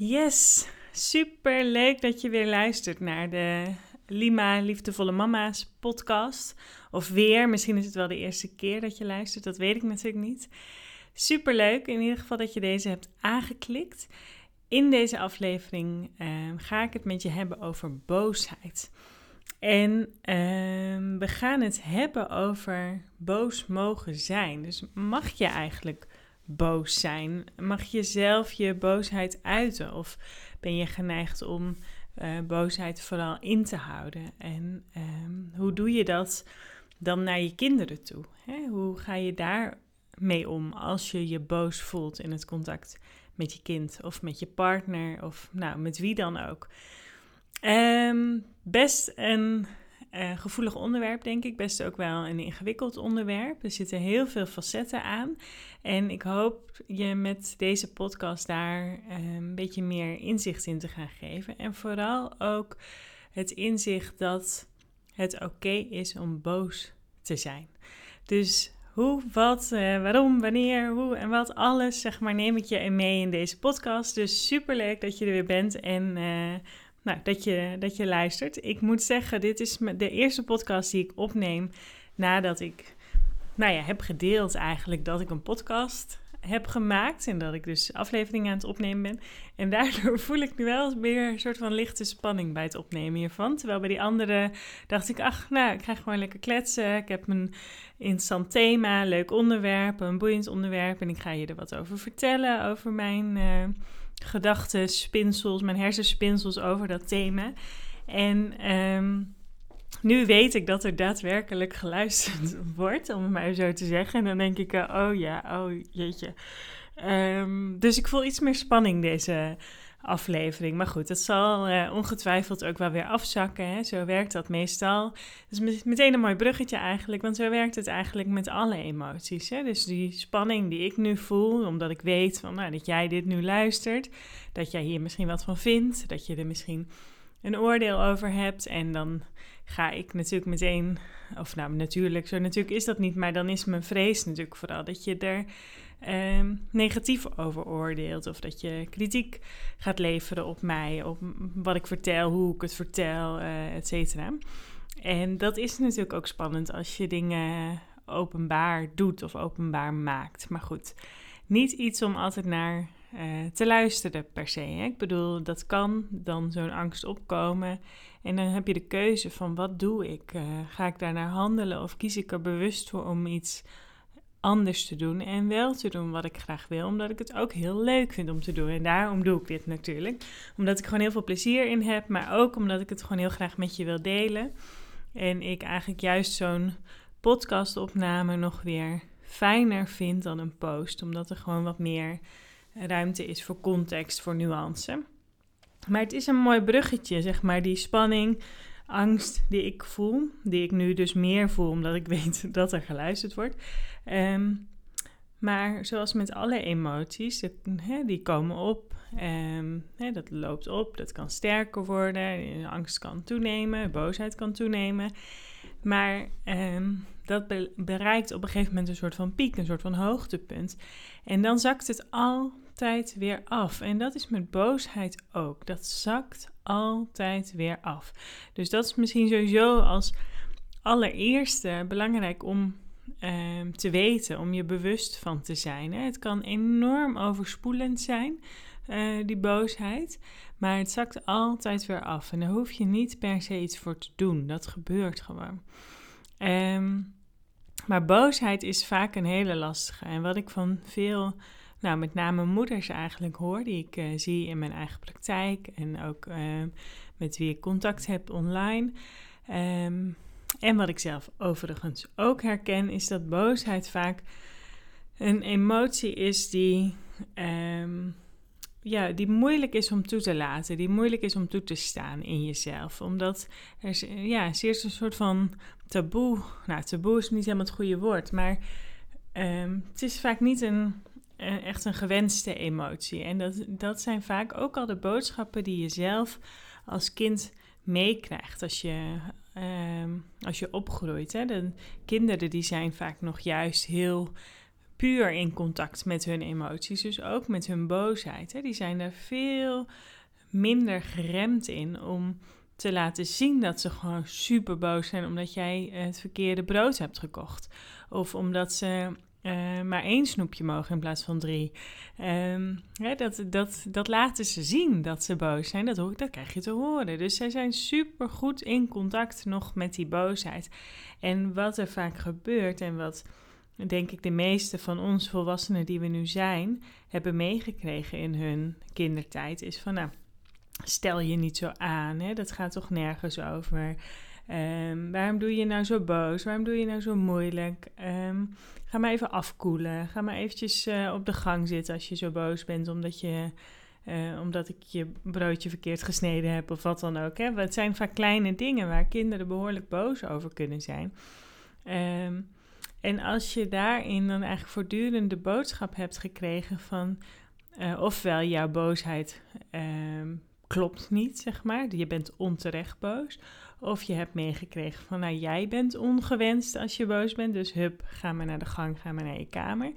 Yes, super leuk dat je weer luistert naar de Lima Liefdevolle Mama's podcast. Of weer, misschien is het wel de eerste keer dat je luistert, dat weet ik natuurlijk niet. Super leuk in ieder geval dat je deze hebt aangeklikt. In deze aflevering ehm, ga ik het met je hebben over boosheid. En ehm, we gaan het hebben over boos mogen zijn. Dus mag je eigenlijk boos zijn? Mag je zelf je boosheid uiten? Of ben je geneigd om uh, boosheid vooral in te houden? En ehm, hoe doe je dat dan naar je kinderen toe? Hè? Hoe ga je daar mee om als je je boos voelt in het contact met je kind of met je partner of nou, met wie dan ook? Um, best een uh, gevoelig onderwerp, denk ik. Best ook wel een ingewikkeld onderwerp. Er zitten heel veel facetten aan. En ik hoop je met deze podcast daar uh, een beetje meer inzicht in te gaan geven. En vooral ook het inzicht dat het oké is om boos te zijn. Dus hoe, wat, uh, waarom, wanneer, hoe en wat, alles, zeg maar, neem ik je mee in deze podcast. Dus super leuk dat je er weer bent en nou, dat, je, dat je luistert. Ik moet zeggen, dit is de eerste podcast die ik opneem nadat ik nou ja, heb gedeeld eigenlijk dat ik een podcast heb gemaakt. En dat ik dus afleveringen aan het opnemen ben. En daardoor voel ik nu wel meer een soort van lichte spanning bij het opnemen hiervan. Terwijl bij die andere dacht ik, ach, nou, ik ga gewoon lekker kletsen. Ik heb een interessant thema, leuk onderwerp, een boeiend onderwerp. En ik ga je er wat over vertellen, over mijn... Uh, gedachten, spinsels, mijn hersenspinsels over dat thema. En um, nu weet ik dat er daadwerkelijk geluisterd wordt, om het maar zo te zeggen. En dan denk ik, uh, oh ja, oh jeetje. Um, dus ik voel iets meer spanning deze aflevering. Maar goed, het zal uh, ongetwijfeld ook wel weer afzakken. Hè? Zo werkt dat meestal. Dus meteen een mooi bruggetje eigenlijk, want zo werkt het eigenlijk met alle emoties. Hè? Dus die spanning die ik nu voel, omdat ik weet van, nou, dat jij dit nu luistert, dat jij hier misschien wat van vindt, dat je er misschien een oordeel over hebt. En dan ga ik natuurlijk meteen, of nou natuurlijk, zo natuurlijk is dat niet, maar dan is mijn vrees natuurlijk vooral dat je er uh, negatief over oordeelt. Of dat je kritiek gaat leveren op mij, op wat ik vertel, hoe ik het vertel, uh, et cetera. En dat is natuurlijk ook spannend als je dingen openbaar doet of openbaar maakt. Maar goed, niet iets om altijd naar uh, te luisteren per se. Hè? Ik bedoel, dat kan dan zo'n angst opkomen. En dan heb je de keuze van wat doe ik? Uh, ga ik daarnaar handelen of kies ik er bewust voor om iets anders te doen en wel te doen wat ik graag wil, omdat ik het ook heel leuk vind om te doen. En daarom doe ik dit natuurlijk. Omdat ik gewoon heel veel plezier in heb, maar ook omdat ik het gewoon heel graag met je wil delen. En ik eigenlijk juist zo'n podcastopname nog weer fijner vind dan een post, omdat er gewoon wat meer ruimte is voor context, voor nuance. Maar het is een mooi bruggetje, zeg maar, die spanning angst die ik voel, die ik nu dus meer voel omdat ik weet dat er geluisterd wordt. Um, maar zoals met alle emoties, die komen op, um, dat loopt op, dat kan sterker worden, angst kan toenemen, boosheid kan toenemen. Maar um, dat bereikt op een gegeven moment een soort van piek, een soort van hoogtepunt. En dan zakt het altijd weer af. En dat is met boosheid ook. Dat zakt altijd weer af. Dus dat is misschien sowieso als allereerste belangrijk om ehm, te weten, om je bewust van te zijn. Hè. Het kan enorm overspoelend zijn, uh, die boosheid, maar het zakt altijd weer af. En daar hoef je niet per se iets voor te doen. Dat gebeurt gewoon. Um, maar boosheid is vaak een hele lastige. En wat ik van veel, nou met name moeders eigenlijk hoor, die ik uh, zie in mijn eigen praktijk en ook uh, met wie ik contact heb online. Um, en wat ik zelf overigens ook herken, is dat boosheid vaak een emotie is die, um, ja, die moeilijk is om toe te laten, die moeilijk is om toe te staan in jezelf. Omdat er ja, is een soort van taboe. Nou, taboe is niet helemaal het goede woord, maar um, het is vaak niet een, echt een gewenste emotie. En dat, dat zijn vaak ook al de boodschappen die je zelf als kind meekrijgt als je, um, als je opgroeit. Hè. De kinderen die zijn vaak nog juist heel puur in contact met hun emoties, dus ook met hun boosheid. Hè. Die zijn er veel minder geremd in om te laten zien dat ze gewoon super boos zijn omdat jij het verkeerde brood hebt gekocht. Of omdat ze uh, maar één snoepje mogen in plaats van drie. Um, dat, dat, dat laten ze zien dat ze boos zijn. Dat, dat krijg je te horen. Dus zij zijn super goed in contact nog met die boosheid. En wat er vaak gebeurt en wat denk ik de meeste van ons volwassenen die we nu zijn hebben meegekregen in hun kindertijd is van nou stel je niet zo aan. Hè? Dat gaat toch nergens over. Um, waarom doe je nou zo boos? Waarom doe je nou zo moeilijk? Um, ga maar even afkoelen. Ga maar eventjes uh, op de gang zitten als je zo boos bent omdat, je, uh, omdat ik je broodje verkeerd gesneden heb of wat dan ook. Hè? Het zijn vaak kleine dingen waar kinderen behoorlijk boos over kunnen zijn. Um, en als je daarin dan eigenlijk voortdurend de boodschap hebt gekregen van... Uh, ofwel jouw boosheid klopt niet, zeg maar. Je bent onterecht boos. Of je hebt meegekregen van, nou, jij bent ongewenst als je boos bent. Dus hup, ga maar naar de gang, ga maar naar je kamer.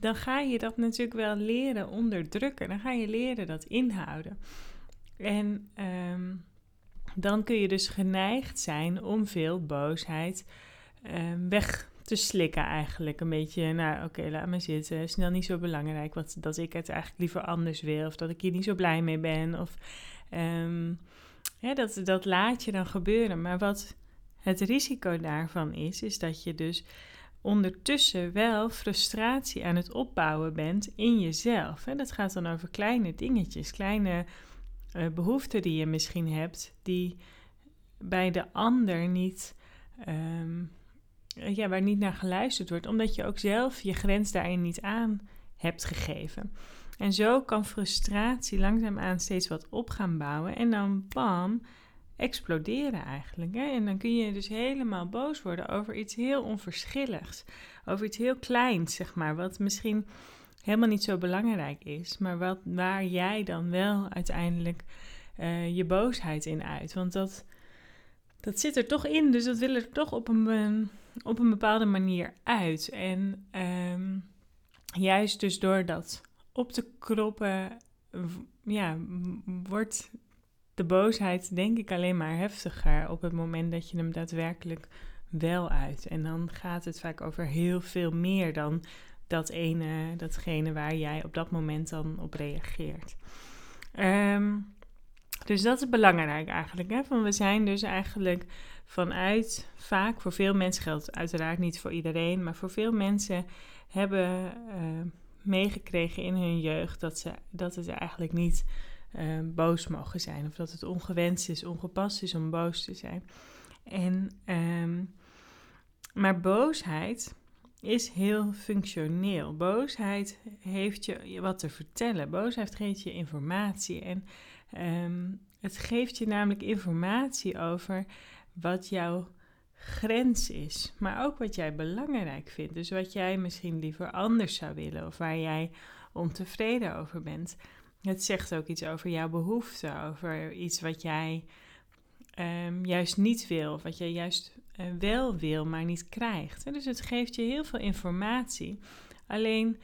Dan ga je dat natuurlijk wel leren onderdrukken. Dan ga je leren dat inhouden. En um, dan kun je dus geneigd zijn om veel boosheid um, weg te slikken eigenlijk. Een beetje, nou oké, laat me zitten. Snel niet zo belangrijk. Wat, dat ik het eigenlijk liever anders wil. Of dat ik hier niet zo blij mee ben. Of um, dat, dat laat je dan gebeuren. Maar wat het risico daarvan is, is dat je dus ondertussen wel frustratie aan het opbouwen bent in jezelf. Dat gaat dan over kleine dingetjes, kleine uh, behoeften die je misschien hebt, die bij de ander niet um, ja, waar niet naar geluisterd wordt, omdat je ook zelf je grens daarin niet aan hebt gegeven. En zo kan frustratie langzaamaan steeds wat op gaan bouwen en dan bam, exploderen eigenlijk. Hè? En dan kun je dus helemaal boos worden over iets heel onverschilligs, over iets heel kleins, zeg maar, wat misschien helemaal niet zo belangrijk is, maar wat, waar jij dan wel uiteindelijk uh, je boosheid in uit. Want dat, dat zit er toch in, dus dat wil er toch op een op een bepaalde manier uit. En um, juist dus door dat op te kroppen, ja, wordt de boosheid denk ik alleen maar heftiger op het moment dat je hem daadwerkelijk wel uit. En dan gaat het vaak over heel veel meer dan dat ene, datgene waar jij op dat moment dan op reageert. Um, dus dat is belangrijk eigenlijk. Hè? Van we zijn dus eigenlijk vanuit, vaak voor veel mensen geldt uiteraard niet voor iedereen, maar voor veel mensen hebben uh, meegekregen in hun jeugd dat, ze, dat het eigenlijk niet uh, boos mogen zijn. Of dat het ongewenst is, ongepast is om boos te zijn. En, um, maar boosheid is heel functioneel. Boosheid heeft je wat te vertellen. Boosheid geeft je informatie. En um, het geeft je namelijk informatie over wat jouw grens is, maar ook wat jij belangrijk vindt. Dus wat jij misschien liever anders zou willen of waar jij ontevreden over bent. Het zegt ook iets over jouw behoeften, over iets wat jij um, juist niet wil, of wat jij juist uh, wel wil, maar niet krijgt. Dus het geeft je heel veel informatie. Alleen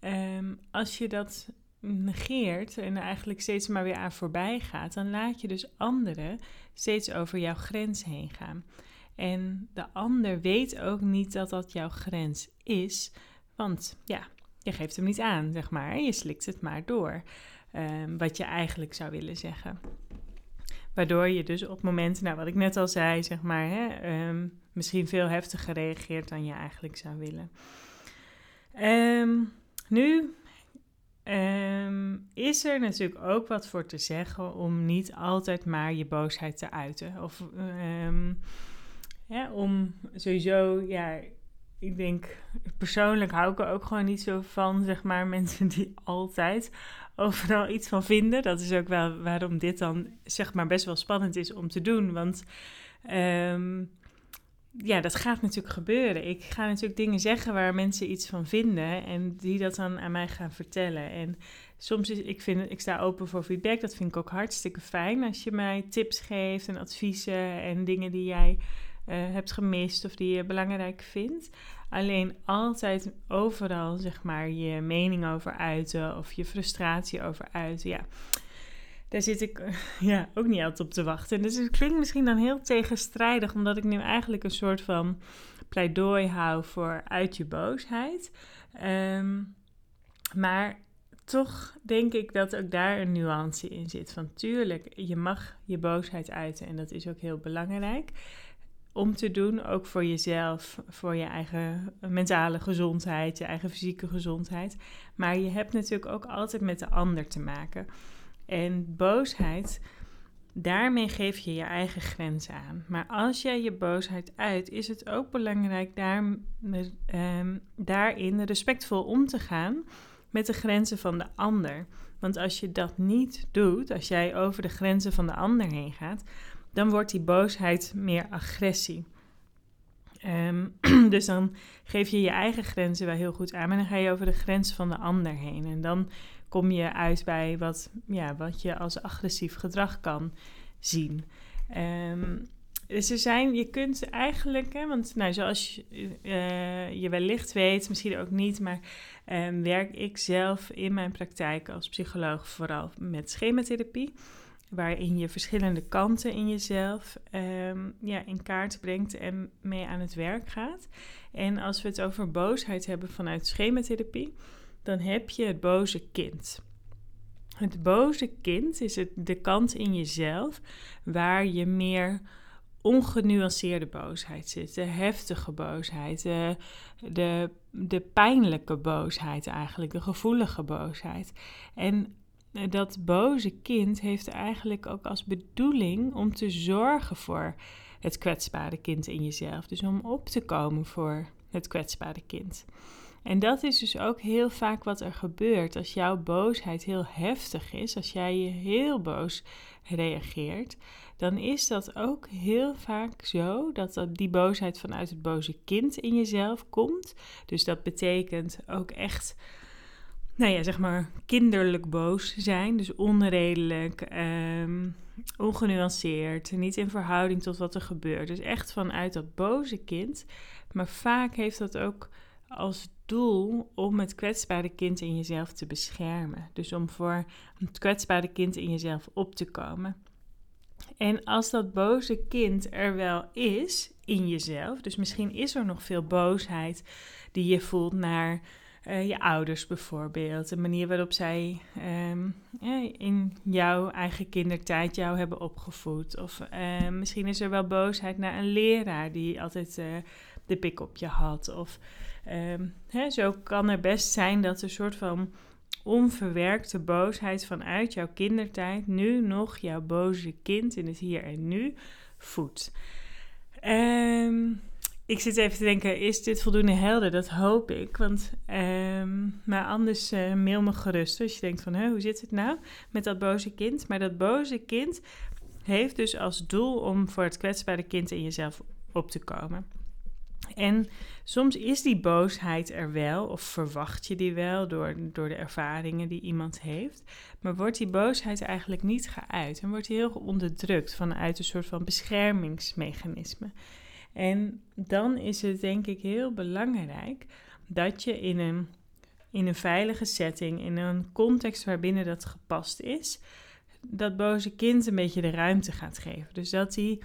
um, als je dat negeert en eigenlijk steeds maar weer aan voorbij gaat, dan laat je dus anderen steeds over jouw grens heen gaan. En de ander weet ook niet dat dat jouw grens is, want ja, je geeft hem niet aan, zeg maar. Je slikt het maar door, um, wat je eigenlijk zou willen zeggen. Waardoor je dus op momenten, nou wat ik net al zei, zeg maar, hè, um, misschien veel heftiger reageert dan je eigenlijk zou willen. Um, nu is er natuurlijk ook wat voor te zeggen om niet altijd maar je boosheid te uiten. Of om sowieso, ja, ik denk persoonlijk hou ik er ook gewoon niet zo van, zeg maar, mensen die altijd overal iets van vinden. Dat is ook wel waarom dit dan, zeg maar, best wel spannend is om te doen. Want um, ja, dat gaat natuurlijk gebeuren. Ik ga natuurlijk dingen zeggen waar mensen iets van vinden en die dat dan aan mij gaan vertellen. En soms is, ik vind, ik sta open voor feedback. Dat vind ik ook hartstikke fijn als je mij tips geeft en adviezen en dingen die jij hebt gemist of die je belangrijk vindt. Alleen altijd overal, zeg maar, je mening over uiten of je frustratie over uiten. Ja, daar zit ik ja, ook niet altijd op te wachten. Dus het klinkt misschien dan heel tegenstrijdig, omdat ik nu eigenlijk een soort van pleidooi hou voor uit je boosheid. Ehm, maar toch denk ik dat ook daar een nuance in zit. Van tuurlijk, je mag je boosheid uiten en dat is ook heel belangrijk om te doen, ook voor jezelf, voor je eigen mentale gezondheid, je eigen fysieke gezondheid. Maar je hebt natuurlijk ook altijd met de ander te maken. En boosheid, daarmee geef je je eigen grenzen aan. Maar als jij je boosheid uit, is het ook belangrijk daar, um, daarin respectvol om te gaan met de grenzen van de ander. Want als je dat niet doet, als jij over de grenzen van de ander heen gaat, dan wordt die boosheid meer agressie. Ehm, dus dan geef je je eigen grenzen wel heel goed aan, maar dan ga je over de grens van de ander heen. En dan kom je uit bij wat, ja, wat je als agressief gedrag kan zien. Um, dus er zijn, je kunt eigenlijk, hè, want nou, zoals je, je wellicht weet, misschien ook niet, maar um, werk ik zelf in mijn praktijk als psycholoog vooral met schematherapie waarin je verschillende kanten in jezelf um, ja, in kaart brengt en mee aan het werk gaat. En als we het over boosheid hebben vanuit schematherapie, dan heb je het boze kind. Het boze kind is het, de kant in jezelf waar je meer ongenuanceerde boosheid zit, de heftige boosheid, de, de pijnlijke boosheid eigenlijk, de gevoelige boosheid. En dat boze kind heeft eigenlijk ook als bedoeling om te zorgen voor het kwetsbare kind in jezelf. Dus om op te komen voor het kwetsbare kind. En dat is dus ook heel vaak wat er gebeurt als jouw boosheid heel heftig is, als jij je heel boos reageert, dan is dat ook heel vaak zo dat die boosheid vanuit het boze kind in jezelf komt. Dus dat betekent ook echt nou ja, zeg maar kinderlijk boos zijn. Dus onredelijk, um, ongenuanceerd, niet in verhouding tot wat er gebeurt. Dus echt vanuit dat boze kind. Maar vaak heeft dat ook als doel om het kwetsbare kind in jezelf te beschermen. Dus om voor het kwetsbare kind in jezelf op te komen. En als dat boze kind er wel is in jezelf, dus misschien is er nog veel boosheid die je voelt naar uh, je ouders bijvoorbeeld. De manier waarop zij um, in jouw eigen kindertijd jou hebben opgevoed. Of uh, misschien is er wel boosheid naar een leraar die altijd uh, de pik op je had. Of um, hè, zo kan er best zijn dat een soort van onverwerkte boosheid vanuit jouw kindertijd nu nog jouw boze kind in het hier en nu voedt. Um, ik zit even te denken, is dit voldoende helder? Dat hoop ik. Want, ehm, maar anders uh, mail me gerust als je denkt van, hoe zit het nou met dat boze kind? Maar dat boze kind heeft dus als doel om voor het kwetsbare kind in jezelf op te komen. En soms is die boosheid er wel, of verwacht je die wel door, door de ervaringen die iemand heeft. Maar wordt die boosheid eigenlijk niet geuit en wordt die heel onderdrukt vanuit een soort van beschermingsmechanisme. En dan is het denk ik heel belangrijk dat je in een, in een veilige setting, in een context waarbinnen dat gepast is, dat boze kind een beetje de ruimte gaat geven. Dus dat hij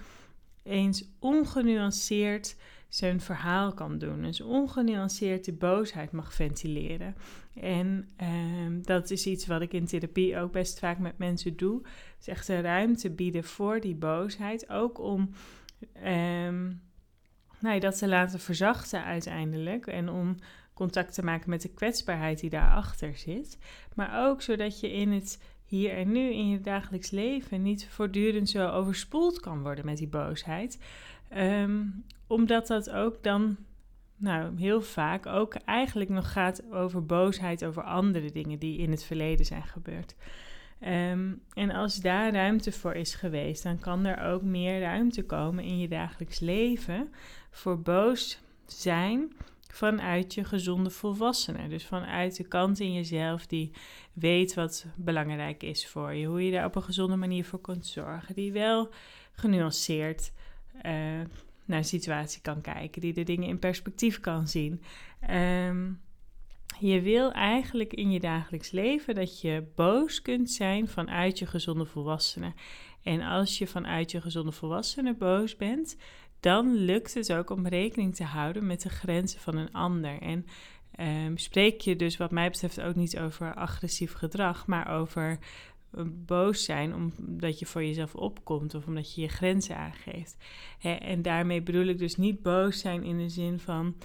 eens ongenuanceerd zijn verhaal kan doen. Dus ongenuanceerd de boosheid mag ventileren. En ehm, dat is iets wat ik in therapie ook best vaak met mensen doe. Dus echt de ruimte bieden voor die boosheid. Ook om ehm, nou, dat te laten verzachten uiteindelijk. En om contact te maken met de kwetsbaarheid die daarachter zit. Maar ook zodat je in het hier en nu in je dagelijks leven niet voortdurend zo overspoeld kan worden met die boosheid. Ehm, omdat dat ook dan, nou heel vaak ook eigenlijk nog gaat over boosheid over andere dingen die in het verleden zijn gebeurd. Ehm, en als daar ruimte voor is geweest, dan kan er ook meer ruimte komen in je dagelijks leven voor boos zijn vanuit je gezonde volwassene. Dus vanuit de kant in jezelf die weet wat belangrijk is voor je. Hoe je daar op een gezonde manier voor kunt zorgen. Die wel genuanceerd uh, naar een situatie kan kijken, die de dingen in perspectief kan zien. Ehm, je wil eigenlijk in je dagelijks leven dat je boos kunt zijn vanuit je gezonde volwassenen. En als je vanuit je gezonde volwassenen boos bent, dan lukt het ook om rekening te houden met de grenzen van een ander. En um, spreek je dus wat mij betreft ook niet over agressief gedrag, maar over eh, boos zijn omdat je voor jezelf opkomt of omdat je je grenzen aangeeft. en daarmee bedoel ik dus niet boos zijn in de zin van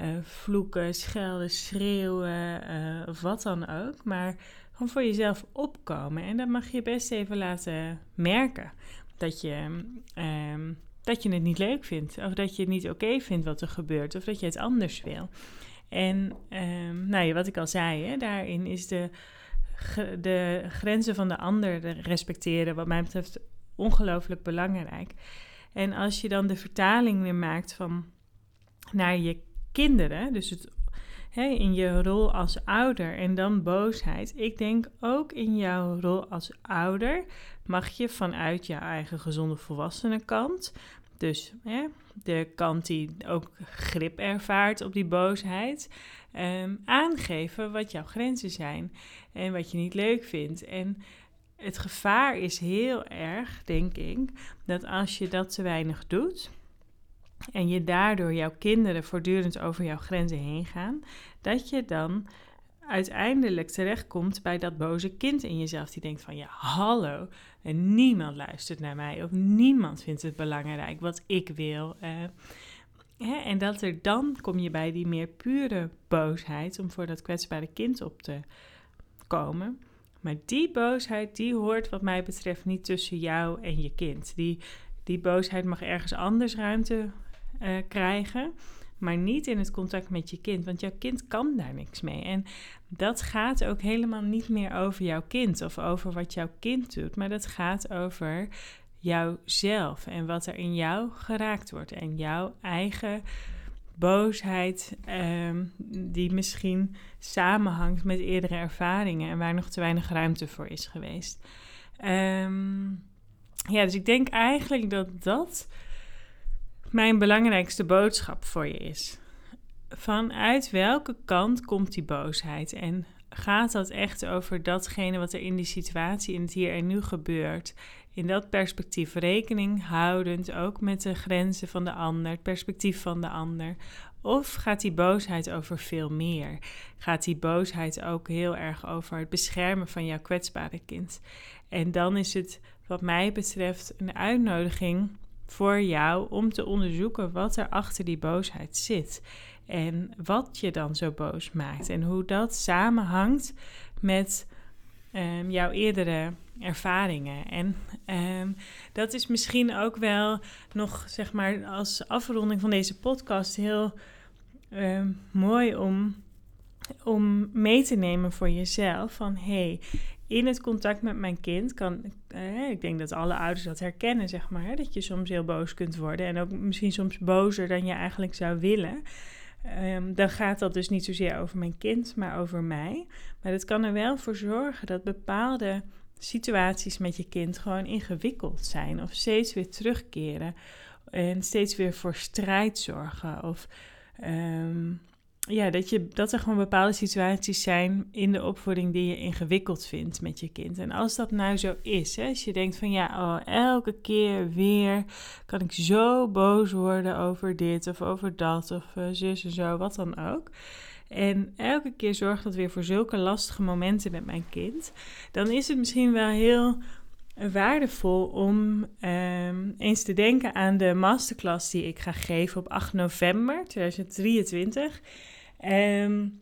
uh, vloeken, schelden, schreeuwen uh, wat dan ook, maar gewoon voor jezelf opkomen. En dat mag je best even laten merken. Dat je, um, dat je het niet leuk vindt, of dat je het niet oké vindt wat er gebeurt, of dat je het anders wil. En um, nou ja, wat ik al zei, hè, daarin is de, de grenzen van de ander respecteren, wat mij betreft, ongelooflijk belangrijk. En als je dan de vertaling weer maakt van naar je kinderen, dus het, hè, in je rol als ouder en dan boosheid. Ik denk ook in jouw rol als ouder mag je vanuit je eigen gezonde volwassenenkant, dus hè, de kant die ook grip ervaart op die boosheid, um, aangeven wat jouw grenzen zijn en wat je niet leuk vindt. En het gevaar is heel erg, denk ik, dat als je dat te weinig doet en je daardoor jouw kinderen voortdurend over jouw grenzen heen gaan, dat je dan uiteindelijk terechtkomt bij dat boze kind in jezelf die denkt van ja, hallo, en niemand luistert naar mij of niemand vindt het belangrijk wat ik wil. Uh, hè, en dat er dan kom je bij die meer pure boosheid om voor dat kwetsbare kind op te komen. Maar die boosheid, die hoort wat mij betreft niet tussen jou en je kind. Die, die boosheid mag ergens anders ruimte uh, krijgen maar niet in het contact met je kind, want jouw kind kan daar niks mee. En dat gaat ook helemaal niet meer over jouw kind of over wat jouw kind doet, maar dat gaat over jouzelf en wat er in jou geraakt wordt en jouw eigen boosheid um, die misschien samenhangt met eerdere ervaringen en waar nog te weinig ruimte voor is geweest. Um, ja, dus ik denk eigenlijk dat dat mijn belangrijkste boodschap voor je is. Vanuit welke kant komt die boosheid? En gaat dat echt over datgene wat er in die situatie, in het hier en nu gebeurt? In dat perspectief rekening houdend ook met de grenzen van de ander, het perspectief van de ander. Of gaat die boosheid over veel meer? Gaat die boosheid ook heel erg over het beschermen van jouw kwetsbare kind? En dan is het, wat mij betreft, een uitnodiging voor jou om te onderzoeken wat er achter die boosheid zit. En wat je dan zo boos maakt. En hoe dat samenhangt met um, jouw eerdere ervaringen. En um, dat is misschien ook wel nog, zeg maar, als afronding van deze podcast heel um, mooi om, om mee te nemen voor jezelf. Van hé, hey, in het contact met mijn kind kan, eh, ik denk dat alle ouders dat herkennen, zeg maar, dat je soms heel boos kunt worden en ook misschien soms bozer dan je eigenlijk zou willen. Um, dan gaat dat dus niet zozeer over mijn kind, maar over mij. Maar dat kan er wel voor zorgen dat bepaalde situaties met je kind gewoon ingewikkeld zijn of steeds weer terugkeren en steeds weer voor strijd zorgen of um, ja, dat, je, dat er gewoon bepaalde situaties zijn in de opvoeding die je ingewikkeld vindt met je kind. En als dat nou zo is, hè, als je denkt van ja, oh, elke keer weer kan ik zo boos worden over dit of over dat of uh, zus en zo, wat dan ook. En elke keer zorgt dat weer voor zulke lastige momenten met mijn kind. Dan is het misschien wel heel waardevol om um, eens te denken aan de masterclass die ik ga geven op 8 november 2023. Um,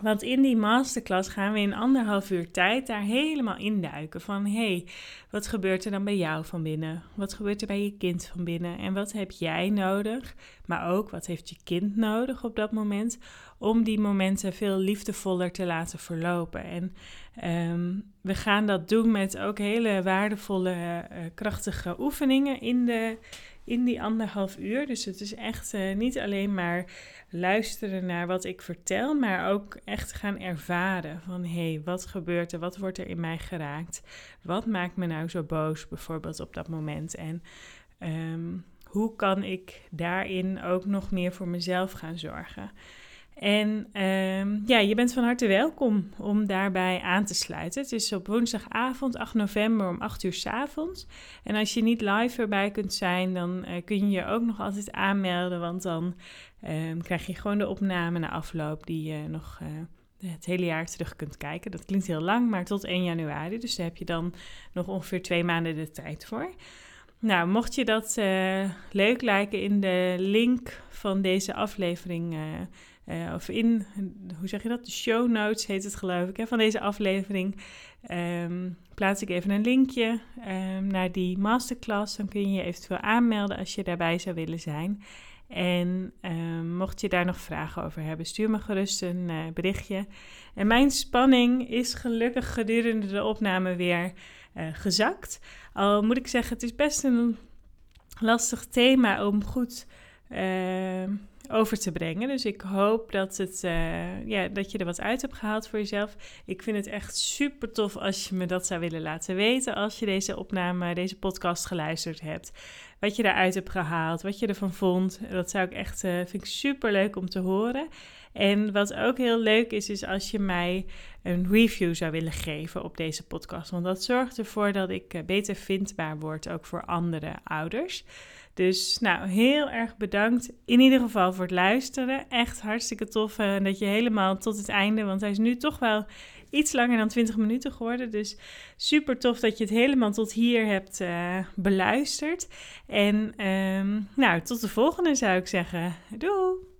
want in die masterclass gaan we in anderhalf uur tijd daar helemaal induiken. Van hé, hey, wat gebeurt er dan bij jou van binnen? Wat gebeurt er bij je kind van binnen? En wat heb jij nodig? Maar ook wat heeft je kind nodig op dat moment? Om die momenten veel liefdevoller te laten verlopen. En um, we gaan dat doen met ook hele waardevolle, uh, krachtige oefeningen in de in die anderhalf uur. Dus het is echt uh, niet alleen maar luisteren naar wat ik vertel, maar ook echt gaan ervaren van hé, hey, wat gebeurt er? Wat wordt er in mij geraakt? Wat maakt me nou zo boos bijvoorbeeld op dat moment? En um, hoe kan ik daarin ook nog meer voor mezelf gaan zorgen. En ehm, ja, je bent van harte welkom om daarbij aan te sluiten. Het is op woensdagavond 8 november om 8 uur s avonds. En als je niet live erbij kunt zijn, dan uh, kun je je ook nog altijd aanmelden. Want dan um, krijg je gewoon de opname na afloop die je nog uh, het hele jaar terug kunt kijken. Dat klinkt heel lang, maar tot 1 januari. Dus daar heb je dan nog ongeveer twee maanden de tijd voor. Nou, mocht je dat uh, leuk lijken in de link van deze aflevering uh, of in, hoe zeg je dat? De show notes heet het geloof ik, hè, van deze aflevering. Um, plaats ik even een linkje um, naar die masterclass. Dan kun je je eventueel aanmelden als je daarbij zou willen zijn. En um, mocht je daar nog vragen over hebben, stuur me gerust een uh, berichtje. En mijn spanning is gelukkig gedurende de opname weer uh, gezakt. Al moet ik zeggen, het is best een lastig thema om goed over te brengen. Dus ik hoop dat, het, uh, ja, dat je er wat uit hebt gehaald voor jezelf. Ik vind het echt super tof als je me dat zou willen laten weten. Als je deze opname, deze podcast geluisterd hebt. Wat je daaruit hebt gehaald, wat je ervan vond. Dat zou ik echt, uh, vind ik super leuk om te horen. En wat ook heel leuk is, is als je mij een review zou willen geven op deze podcast. Want dat zorgt ervoor dat ik beter vindbaar word, ook voor andere ouders. Dus nou, heel erg bedankt in ieder geval voor het luisteren. Echt hartstikke tof uh, dat je helemaal tot het einde, want hij is nu toch wel iets langer dan 20 minuten geworden. Dus super tof dat je het helemaal tot hier hebt uh, beluisterd. En um, nou, tot de volgende zou ik zeggen. Doei!